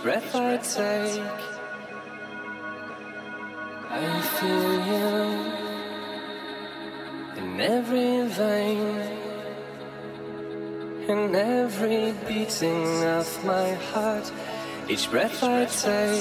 each breath I take, I feel you in every vein, in every beating of my heart, each breath I take.